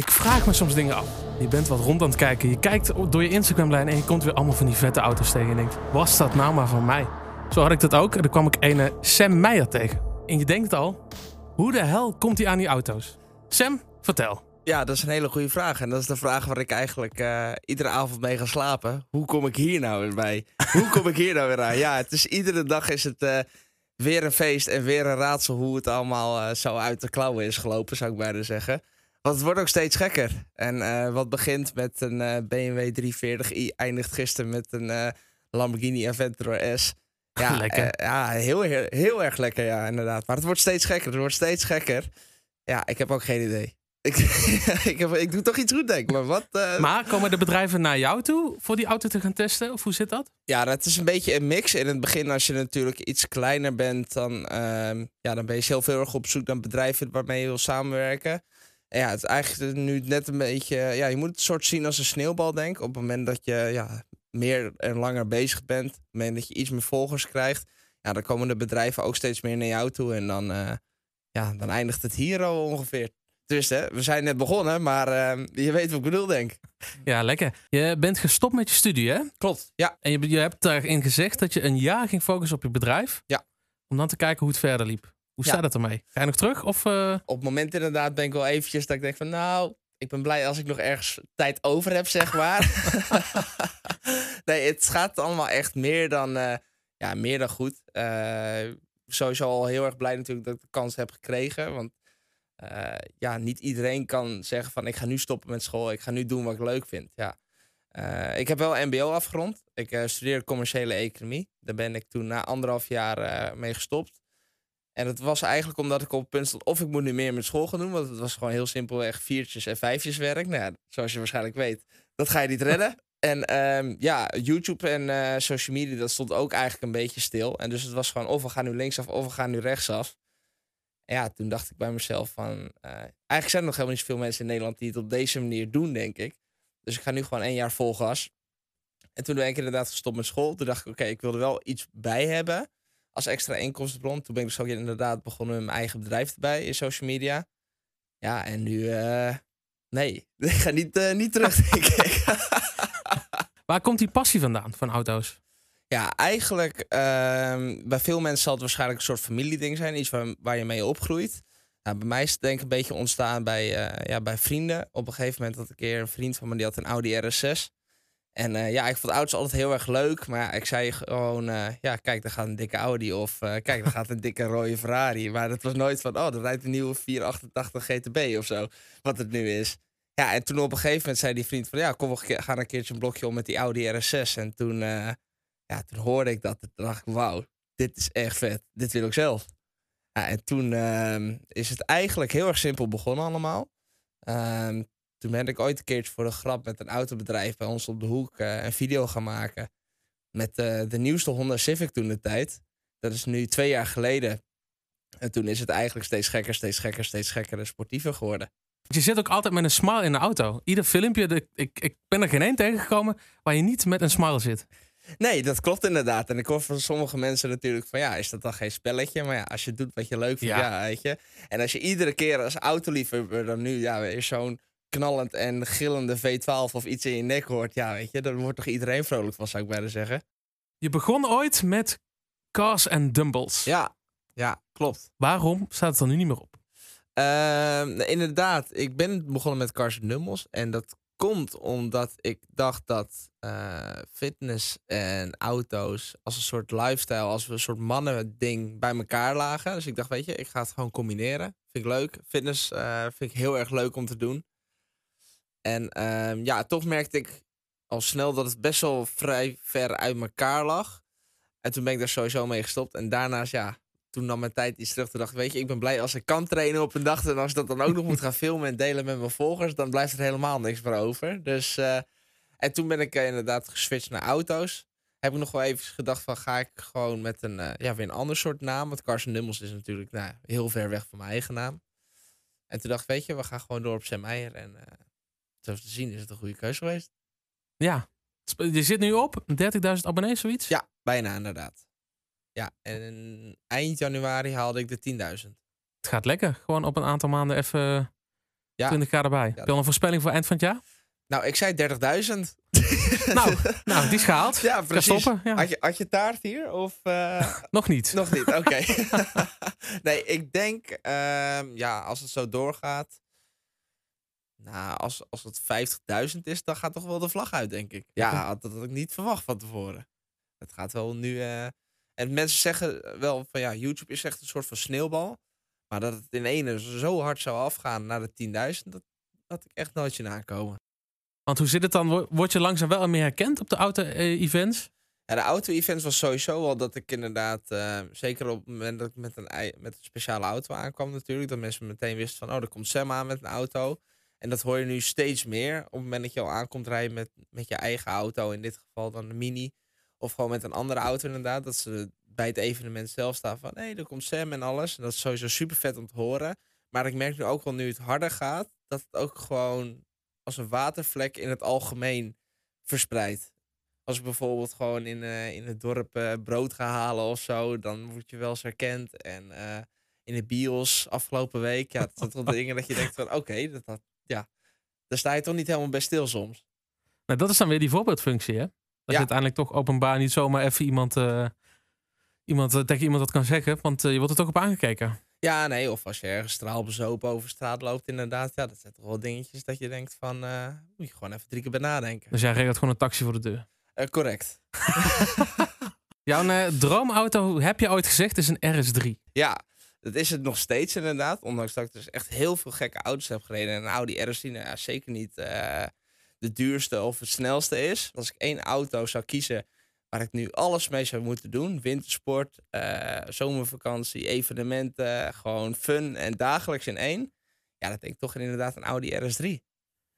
Ik vraag me soms dingen af. Je bent wat rond aan het kijken. Je kijkt door je Instagram-lijn en je komt weer allemaal van die vette auto's tegen. En je denkt, was dat nou maar van mij? Zo had ik dat ook. En dan kwam ik ene Sam Meijer tegen. En je denkt al, hoe de hel komt hij aan die auto's? Sam, vertel. Ja, dat is een hele goede vraag. En dat is de vraag waar ik eigenlijk eh, iedere avond mee ga slapen. Hoe kom ik hier nou weer bij? hoe kom ik hier nou weer aan? Ja, het is iedere dag is het eh, weer een feest en weer een raadsel hoe het allemaal eh, zo uit de klauwen is gelopen, zou ik bijna zeggen. Want het wordt ook steeds gekker. En wat begint met een BMW 340i, eindigt gisteren met een Lamborghini Aventador S. Ja, lekker. ja heel, heel, heel erg lekker, ja, inderdaad. Maar het wordt steeds gekker. Het wordt steeds gekker. Ja, ik heb ook geen idee. Ik, ik, heb, ik doe toch iets goed, denk ik. Maar, wat, maar komen de bedrijven naar jou toe voor die auto te gaan testen? Of hoe zit dat? Ja, dat is een beetje een mix. In het begin, als je natuurlijk iets kleiner bent, dan, uh, ja, dan ben je zelf heel erg op zoek naar bedrijven waarmee je wil samenwerken. En ja, het is eigenlijk nu net een beetje. Ja, je moet het soort zien als een sneeuwbal, denk ik. Op het moment dat je ja, meer en langer bezig bent, op het moment dat je iets meer volgers krijgt, ja, dan komen de bedrijven ook steeds meer naar jou toe. En dan, uh, ja, dan eindigt het hier al ongeveer. Dus hè, we zijn net begonnen, maar uh, je weet wat ik bedoel, denk Ja, lekker. Je bent gestopt met je studie, hè? Klopt, ja. En je, je hebt daarin gezegd dat je een jaar ging focussen op je bedrijf. Ja. Om dan te kijken hoe het verder liep. Hoe staat het ermee? Ga je nog terug? Of, uh... Op het moment inderdaad ben ik wel eventjes dat ik denk van nou, ik ben blij als ik nog ergens tijd over heb, zeg maar. nee, het gaat allemaal echt meer dan, uh, ja, meer dan goed. Uh, sowieso al heel erg blij natuurlijk dat ik de kans heb gekregen. Want uh, ja, niet iedereen kan zeggen van ik ga nu stoppen met school. Ik ga nu doen wat ik leuk vind. Ja. ik heb wel MBO afgerond. Ik studeerde commerciële economie. Daar ben ik toen na anderhalf jaar mee gestopt. En dat was eigenlijk omdat ik op het punt stond of ik moet nu meer met school gaan doen. Want het was gewoon heel simpel echt viertjes en vijfjes werk. Nou ja, zoals je waarschijnlijk weet, dat ga je niet redden. En um, ja, YouTube en uh, social media, dat stond ook eigenlijk een beetje stil. En dus het was gewoon of we gaan nu linksaf of we gaan nu rechtsaf. En ja, toen dacht ik bij mezelf van... Uh, eigenlijk zijn er nog helemaal niet zoveel mensen in Nederland die het op deze manier doen, denk ik. Dus ik ga nu gewoon één jaar vol gas. En toen ben ik inderdaad gestopt met school. Toen dacht ik, oké, ik wil er wel iets bij hebben als extra inkomstenbron. Toen ben ik dus ook inderdaad begonnen met mijn eigen bedrijf erbij in social media. Ja, en nu, uh, nee, ik ga niet, uh, niet terug, denk ik. Waar komt die passie vandaan van auto's? Ja, eigenlijk uh, bij veel mensen zal het waarschijnlijk een soort familieding zijn. Iets waar, waar je mee opgroeit. Nou, bij mij is het denk ik een beetje ontstaan bij, uh, ja, bij vrienden. Op een gegeven moment had ik een keer een vriend van me die had een Audi RS6. En uh, ja, ik vond auto's altijd heel erg leuk. Maar ik zei gewoon, uh, ja, kijk, daar gaat een dikke Audi. Of uh, kijk, daar gaat een dikke rode Ferrari. Maar dat was nooit van, oh, er rijdt een nieuwe 488 GTB of zo. Wat het nu is. Ja, en toen op een gegeven moment zei die vriend van, ja, kom, we gaan een keertje een blokje om met die Audi RS6. En toen, ja, toen hoorde ik dat. Toen dacht ik, wauw, dit is echt vet. Dit wil ik zelf. Ja, en toen ehm, is het eigenlijk heel erg simpel begonnen allemaal. Um, toen ben ik ooit een keertje voor de grap met een autobedrijf bij ons op de hoek uh, een video gaan maken. Met uh, de nieuwste Honda Civic toen de tijd. Dat is nu twee jaar geleden. En toen is het eigenlijk steeds gekker, steeds gekker, steeds gekker en sportiever geworden. Je zit ook altijd met een smile in de auto. Ieder filmpje, de, ik, ik ben er geen één tegengekomen waar je niet met een smile zit. Nee, dat klopt inderdaad. En ik hoor van sommige mensen natuurlijk van ja, is dat dan geen spelletje? Maar ja, als je doet wat je leuk vindt, ja, ja weet je. En als je iedere keer als autoliefhebber dan nu ja, weer zo'n knallend en gillende V12 of iets in je nek hoort, ja, weet je, dan wordt toch iedereen vrolijk van, zou ik bijna zeggen. Je begon ooit met Cars and Dumbles. Ja, ja, klopt. Waarom staat het er nu niet meer op? Uh, inderdaad, ik ben begonnen met Cars and Dumbles en dat komt omdat ik dacht dat uh, fitness en auto's als een soort lifestyle, als een soort mannen ding bij elkaar lagen. Dus ik dacht, weet je, ik ga het gewoon combineren. Vind ik leuk. Fitness uh, vind ik heel erg leuk om te doen. En uh, ja, toch merkte ik al snel dat het best wel vrij ver uit elkaar lag. En toen ben ik daar sowieso mee gestopt. En daarnaast, ja, toen nam mijn tijd iets terug. Toen dacht ik, weet je, ik ben blij als ik kan trainen op een dag. En als ik dat dan ook nog moet gaan filmen en delen met mijn volgers, dan blijft er helemaal niks meer over. Dus, uh, en toen ben ik uh, inderdaad geswitcht naar auto's. Heb ik nog wel even gedacht van, ga ik gewoon met een, uh, ja, weer een ander soort naam. Want Carson Nummels is natuurlijk nou, heel ver weg van mijn eigen naam. En toen dacht ik, weet je, we gaan gewoon door op Sam Meijer. En te zien is het een goede keuze geweest. Ja. Je zit nu op 30.000 abonnees, zoiets? Ja, bijna inderdaad. Ja, en eind januari haalde ik de 10.000. Het gaat lekker. Gewoon op een aantal maanden even Ja. 20k erbij. Heb je al een voorspelling voor eind van het jaar? Nou, ik zei 30.000. nou, nou, die is gehaald. Ja, precies. stoppen. Ja. Had, je, had je taart hier? Of, eh, Nog niet. nog niet, oké. nee, ik denk, ehm, ja, als het zo doorgaat. Nou, als, als het 50.000 is, dan gaat toch wel de vlag uit, denk ik. Ja, had dat had ik niet verwacht van tevoren. Het gaat wel nu. eh, En mensen zeggen wel van ja, YouTube is echt een soort van sneeuwbal. Maar dat het in ene zo hard zou afgaan naar de 10.000, dat had ik echt nooit zien aankomen. Want hoe zit het dan? Wo- Word je langzaam wel meer herkend op de auto-events? Ja, de auto-events was sowieso wel dat ik inderdaad, eh, zeker op het moment dat ik met een, met een speciale auto aankwam natuurlijk, dat mensen meteen wisten van, oh, er komt Sam aan met een auto. En dat hoor je nu steeds meer op het moment dat je al aankomt rijden met, met je eigen auto, in dit geval dan de Mini, of gewoon met een andere auto inderdaad, dat ze bij het evenement zelf staan van, hé, er komt Sam en alles. En dat is sowieso super vet om te horen. Maar ik merk nu ook wel, nu het harder gaat, dat het ook gewoon als een watervlek in het algemeen verspreidt. Als ik bijvoorbeeld gewoon in, eh, in het dorp eh, brood ga halen of zo, dan word je wel eens herkend. En eh, in de bios afgelopen week, ja, dat zijn toch dingen dat je denkt van, oké, dat, dat, ja, daar sta je toch niet helemaal bij stil soms. Nou, dat is dan weer die voorbeeldfunctie, hè? Dat je Ja. uiteindelijk toch openbaar niet zomaar even iemand, eh, iemand eh, tegen iemand dat kan zeggen. Want eh, je wordt er toch op aangekeken. Ja, nee, of als je ergens straalbezopen over straat loopt, inderdaad, ja, dat zijn toch wel dingetjes dat je denkt van, moet je gewoon even drie keer bij nadenken. Dus jij regelt gewoon een taxi voor de deur. Correct. Jouw droomauto, heb je ooit gezegd, is een RS3. Ja, dat is het nog steeds inderdaad. Ondanks dat ik dus echt heel veel gekke auto's heb gereden. En een Audi RS10 nou zeker niet eh, de duurste of het snelste is. Als ik één auto zou kiezen waar ik nu alles mee zou moeten doen. Wintersport, eh, zomervakantie, evenementen, gewoon fun en dagelijks in één. Ja, dat denk ik toch inderdaad een Audi RS3.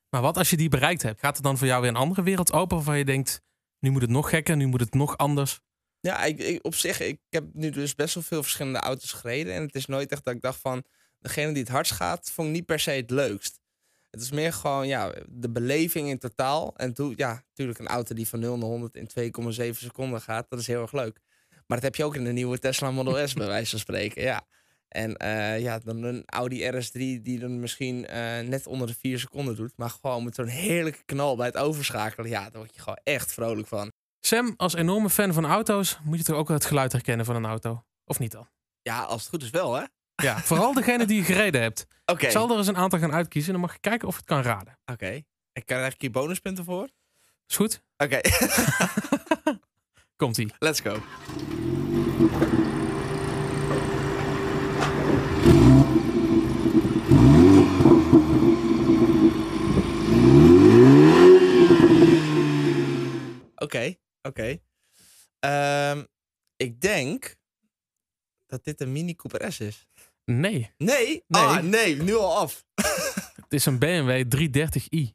Maar wat als je die bereikt hebt? Gaat er dan voor jou weer een andere wereld open waarvan je denkt, nu moet het nog gekker, nu moet het nog anders? Ja, ik, op zich, ik heb nu dus best wel veel verschillende auto's gereden. En het is nooit echt dat ik dacht van, degene die het hardst gaat, vond ik niet per se het leukst. Het is meer gewoon, ja, de beleving in totaal. En toen, ja, natuurlijk een auto die van 0 naar 100 in 2,7 seconden gaat, dat is heel erg leuk. Maar dat heb je ook in de nieuwe Tesla Model S, bij wijze van spreken, ja. En eh, ja, dan een Audi RS3 die dan misschien eh, net onder de 4 seconden doet. Maar gewoon met zo'n heerlijke knal bij het overschakelen. Ja, daar word je gewoon echt vrolijk van. Sam, als enorme fan van auto's, moet je toch ook het geluid herkennen van een auto? Of niet dan? Ja, als het goed is wel, hè? Ja, vooral degene die je gereden hebt. Oké. Ik zal er eens een aantal gaan uitkiezen en dan mag je kijken of het kan raden. Oké. Ik krijg hier bonuspunten voor? Is goed? Oké, Komt-ie. let's go. Oké, oké. Ehm, ik denk dat dit een Mini Cooper S is. Nee, Nee? Nee. Ah, nee, nu al af. het is een BMW 330i.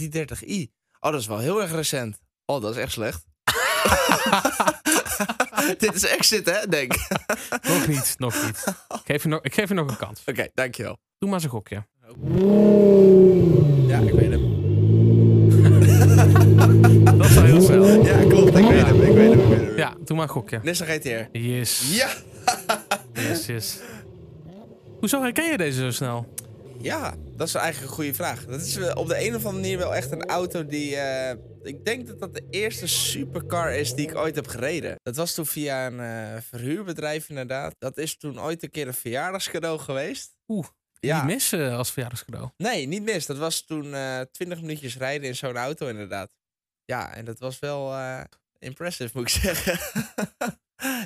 330i. Oh, dat is wel heel erg recent. Oh, dat is echt slecht. Dit is exit, hè, denk. Nog niet, nog niet. Ik geef, je nog, ik geef je nog een kans. Oké, dankjewel. Doe maar eens een gokje. Ja, ik weet hem. Ja, doe maar een gokje. GTR. Yes. Ja! Yes, yes. Hoezo herken je deze zo snel? Ja, dat is eigenlijk een goede vraag. Dat is wel op de een of andere manier wel echt een auto die... eh, ik denk dat dat de eerste supercar is die ik ooit heb gereden. Dat was toen via een eh, verhuurbedrijf inderdaad. Dat is toen ooit een keer een verjaardagscadeau geweest. Oeh, Ja. Niet mis eh, als verjaardagscadeau. Nee, niet mis. Dat was toen eh 20 minuutjes rijden in zo'n auto inderdaad. Ja, en dat was wel eh, impressive moet ik zeggen.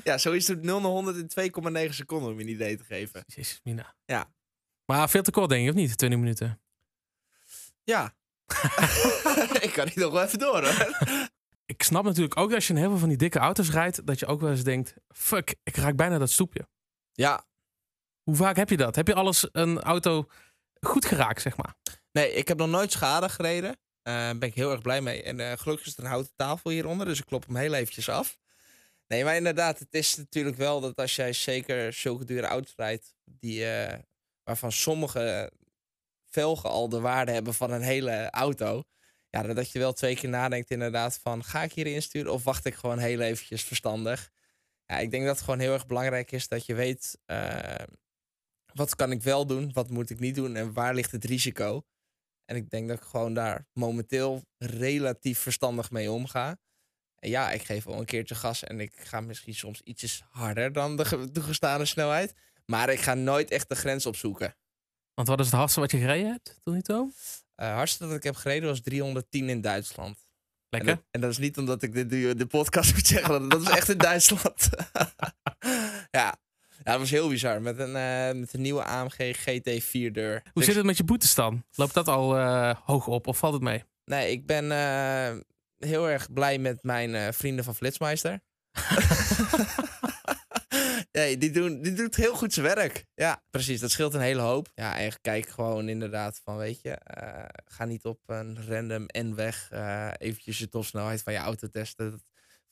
ja, zo is het 0 naar 100 in 2,9 seconden om je een idee te geven. Jezus, Mina. Ja. Maar veel te kort denk je, of niet? 20 minuten. Ja. ik kan niet nog wel even door hoor. Ik snap natuurlijk ook dat als je in heel veel van die dikke auto's rijdt, dat je ook wel eens denkt, fuck, ik raak bijna dat stoepje. Ja, Hoe vaak heb je dat? Heb je alles een auto goed geraakt, zeg maar? nee, ik heb nog nooit schade gereden. Daar ben ik heel erg blij mee. En eh, gelukkig is er een houten tafel hieronder, dus ik klop hem heel eventjes af. Nee, maar inderdaad, het is natuurlijk wel dat als jij zeker zulke dure auto's rijdt, die, eh, waarvan sommige velgen al de waarde hebben van een hele auto. Ja, dat je wel twee keer nadenkt inderdaad van, ga ik hierin sturen of wacht ik gewoon heel eventjes verstandig? Ja, ik denk dat het gewoon heel erg belangrijk is dat je weet eh, wat kan ik wel doen? Wat moet ik niet doen? En waar ligt het risico? En ik denk dat ik gewoon daar momenteel relatief verstandig mee omga. En ja, ik geef wel een keertje gas en ik ga misschien soms ietsjes harder dan de toegestane snelheid. Maar ik ga nooit echt de grens opzoeken. Want wat is het hardste wat je gereden hebt tot nu toe? Uh, hardste dat ik heb gereden was 310 in Duitsland. Lekker. En dat, en dat is niet omdat ik dit de, de podcast moet zeggen. Dat is echt in Duitsland. ja. Ja, dat was heel bizar. Met een, uh, met een nieuwe AMG GT4 deur. Hoe zit het met je boetes dan? Loopt dat al uh, hoog op of valt het mee? Nee, ik ben heel erg blij met mijn vrienden van Flitsmeister. nee, die, doen, die doet heel goed zijn werk. Ja, precies. Dat scheelt een hele hoop. Ja, en kijk gewoon inderdaad van, weet je, ga niet op een random N-weg uh, eventjes je topsnelheid van je auto testen.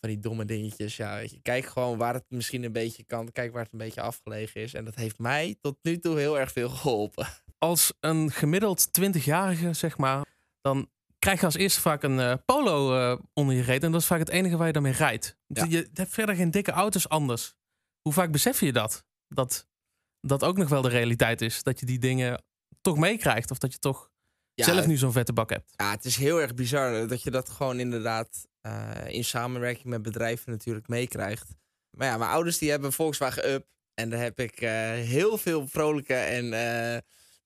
Van die domme dingetjes. Ja, weet je, kijk gewoon waar het misschien een beetje kan. Kijk waar het een beetje afgelegen is. En dat heeft mij tot nu toe heel erg veel geholpen. Als een gemiddeld 20-jarige, zeg maar, dan krijg je als eerste vaak een uh, polo uh, onder je reet. En dat is vaak het enige waar je dan mee rijdt. Ja. Je hebt verder geen dikke auto's anders. Hoe vaak besef je dat? Dat dat ook nog wel de realiteit is. Dat je die dingen toch meekrijgt. Of dat je toch ja, zelf nu zo'n vette bak hebt. Ja, het is heel erg bizar dat je dat gewoon inderdaad uh, in samenwerking met bedrijven natuurlijk meekrijgt. Maar ja, mijn ouders die hebben Volkswagen Up. En daar heb ik heel veel vrolijke en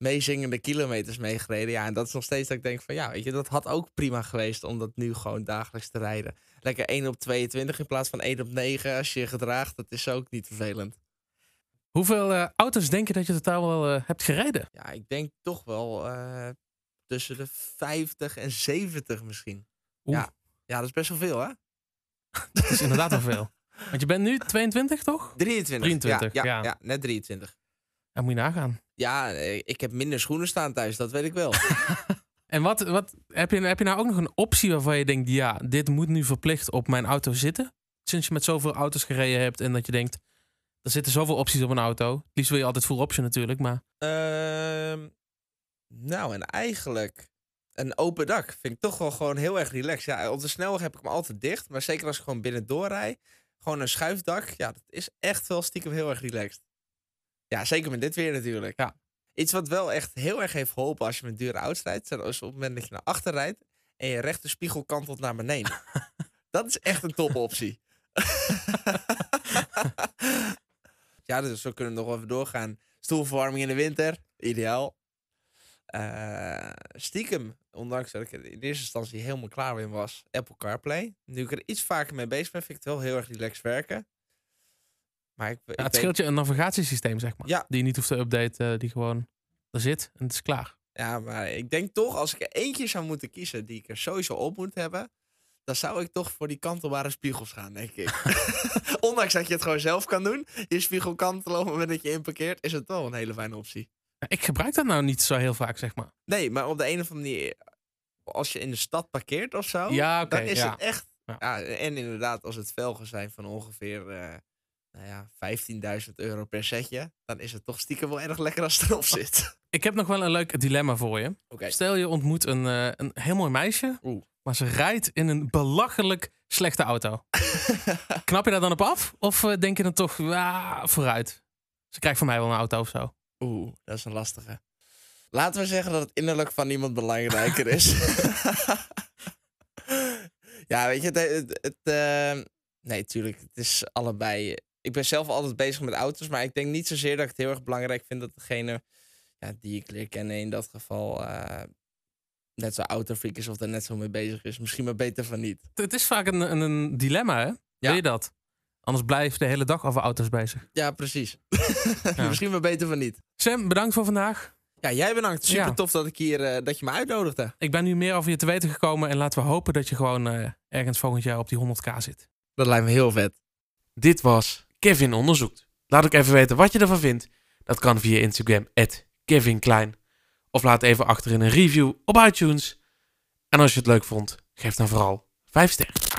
meezingende kilometers meegereden. Ja, en dat is nog steeds dat ik denk van ja, weet je, dat had ook prima geweest om dat nu gewoon dagelijks te rijden. Lekker 1 op 22 in plaats van 1 op 9 als je je gedraagt. Dat is ook niet vervelend. Hoeveel uh, auto's denk je dat je totaal wel uh, hebt gereden? Ja, ik denk toch wel uh, tussen de 50 en 70 misschien. Ja. Ja, dat is best wel veel hè? dat is inderdaad wel veel. Want je bent nu 22 toch? 23. 23, ja. Ja, ja. net 23. En moet je nagaan. Ja, eh, ik heb minder schoenen staan thuis, dat weet ik wel. en wat, wat heb, je, heb je nou ook nog een optie waarvan je denkt, ja, dit moet nu verplicht op mijn auto zitten? Sinds je met zoveel auto's gereden hebt en dat je denkt, er zitten zoveel opties op een auto. Het liefst wil je altijd full option natuurlijk, maar... Uh, nou, en eigenlijk een open dak vind ik toch wel gewoon heel erg relaxed. Ja, op de snelweg heb ik hem altijd dicht, maar zeker als ik gewoon binnen doorrij, gewoon een schuifdak, ja, dat is echt wel stiekem heel erg relaxed. Ja, zeker met dit weer natuurlijk. Ja. Iets wat wel echt heel erg heeft geholpen als je met dure auto's rijdt, is op het moment dat je naar achter rijdt en je rechter spiegel kantelt naar beneden. dat is echt een topoptie. ja, dus zo kunnen we nog even doorgaan. Stoelverwarming in de winter, ideaal. Uh, stiekem, ondanks dat ik in eerste instantie helemaal klaar mee was, Apple CarPlay. Nu ik er iets vaker mee bezig ben, vind ik het wel heel erg relaxed werken. Maar ik, ja, het scheelt je een navigatiesysteem, zeg maar. Ja. Die je niet hoeft te updaten, die gewoon er zit en het is klaar. Ja, maar ik denk toch, als ik er eentje zou moeten kiezen die ik er sowieso op moet hebben, dan zou ik toch voor die kantelbare spiegels gaan, denk ik. Ondanks dat je het gewoon zelf kan doen, je spiegel kantelen op het moment dat je inparkeert, is het wel een hele fijne optie. Ik gebruik dat nou niet zo heel vaak, zeg maar. Nee, maar op de een of andere manier, als je in de stad parkeert of zo, ja, dan is het echt. Ja. en inderdaad, als het velgen zijn van ongeveer uh, nou ja, 15.000 euro per setje, dan is het toch stiekem wel erg lekker als het erop zit. Ik heb nog wel een leuk dilemma voor je. Stel je ontmoet een, uh, een heel mooi meisje, Oeh. maar ze rijdt in een belachelijk slechte auto. Knap je daar dan op af? Of uh, denk je dan toch, ja, vooruit? Ze krijgt van mij wel een auto of zo. Oeh, dat is een lastige. Laten we zeggen dat het innerlijk van iemand belangrijker is. ja, weet je, het, het, het uh, nee, tuurlijk, het is allebei ik ben zelf altijd bezig met auto's, maar ik denk niet zozeer dat ik het heel erg belangrijk vind dat degene ja, die ik leer kennen in dat geval uh, net zo autofreak is of er net zo mee bezig is. Misschien maar beter van niet. Het is vaak een, een, een dilemma, hè? Ja. Wil je dat? Anders blijf je de hele dag over auto's bezig. Ja, precies. Misschien maar beter van niet. Sam, bedankt voor vandaag. Ja, jij bedankt. Super ja. tof dat ik hier uh, dat je me uitnodigde. Ik ben nu meer over je te weten gekomen en laten we hopen dat je gewoon uh, ergens volgend jaar op die 100k zit. Dat lijkt me heel vet. Dit was Kevin onderzoekt. Laat ook even weten wat je ervan vindt. Dat kan via Instagram, @kevinklein. Of laat even achter in een review op iTunes. En als je het leuk vond, geef dan vooral 5 sterren.